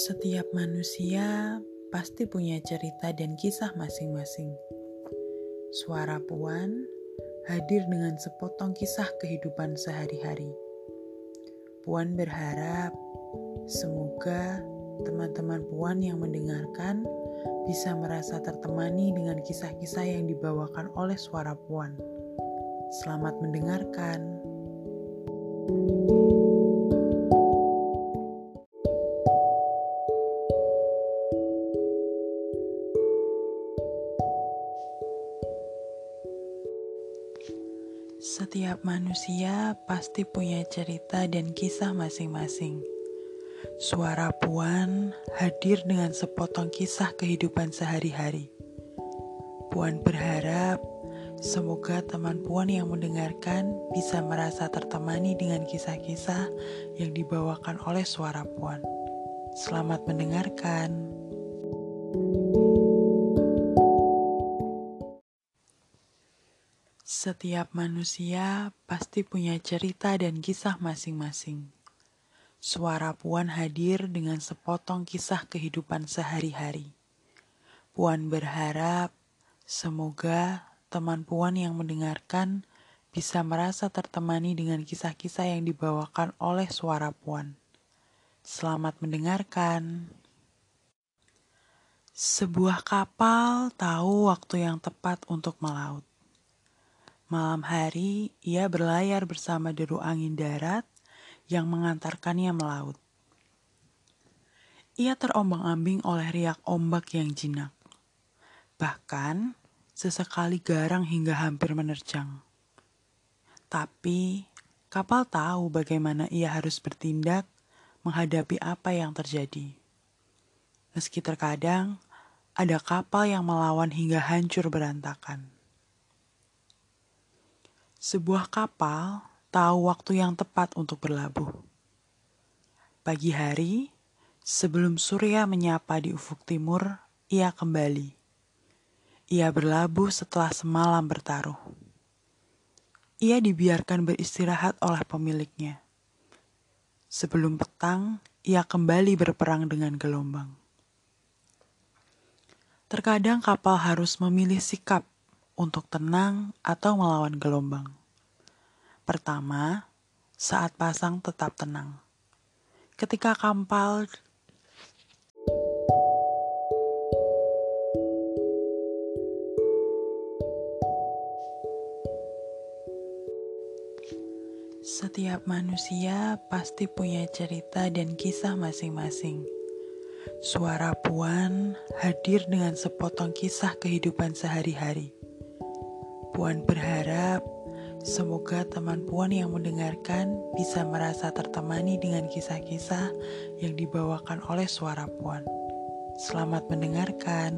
Setiap manusia pasti punya cerita dan kisah masing-masing. Suara Puan hadir dengan sepotong kisah kehidupan sehari-hari. Puan berharap semoga teman-teman Puan yang mendengarkan bisa merasa tertemani dengan kisah-kisah yang dibawakan oleh suara Puan. Selamat mendengarkan. thank you Setiap manusia pasti punya cerita dan kisah masing-masing. Suara Puan hadir dengan sepotong kisah kehidupan sehari-hari. Puan berharap semoga teman Puan yang mendengarkan bisa merasa tertemani dengan kisah-kisah yang dibawakan oleh suara Puan. Selamat mendengarkan. Setiap manusia pasti punya cerita dan kisah masing-masing. Suara Puan hadir dengan sepotong kisah kehidupan sehari-hari. Puan berharap semoga teman Puan yang mendengarkan bisa merasa tertemani dengan kisah-kisah yang dibawakan oleh suara Puan. Selamat mendengarkan. Sebuah kapal tahu waktu yang tepat untuk melaut. Malam hari, ia berlayar bersama deru angin darat yang mengantarkannya melaut. Ia terombang-ambing oleh riak ombak yang jinak. Bahkan, sesekali garang hingga hampir menerjang. Tapi, kapal tahu bagaimana ia harus bertindak menghadapi apa yang terjadi. Meski terkadang ada kapal yang melawan hingga hancur berantakan. Sebuah kapal tahu waktu yang tepat untuk berlabuh. Pagi hari, sebelum surya menyapa di ufuk timur, ia kembali. Ia berlabuh setelah semalam bertaruh. Ia dibiarkan beristirahat oleh pemiliknya. Sebelum petang, ia kembali berperang dengan gelombang. Terkadang kapal harus memilih sikap untuk tenang atau melawan gelombang. Pertama, saat pasang tetap tenang. Ketika kapal Setiap manusia pasti punya cerita dan kisah masing-masing. Suara Puan hadir dengan sepotong kisah kehidupan sehari-hari. Puan berharap semoga teman Puan yang mendengarkan bisa merasa tertemani dengan kisah-kisah yang dibawakan oleh suara Puan. Selamat mendengarkan.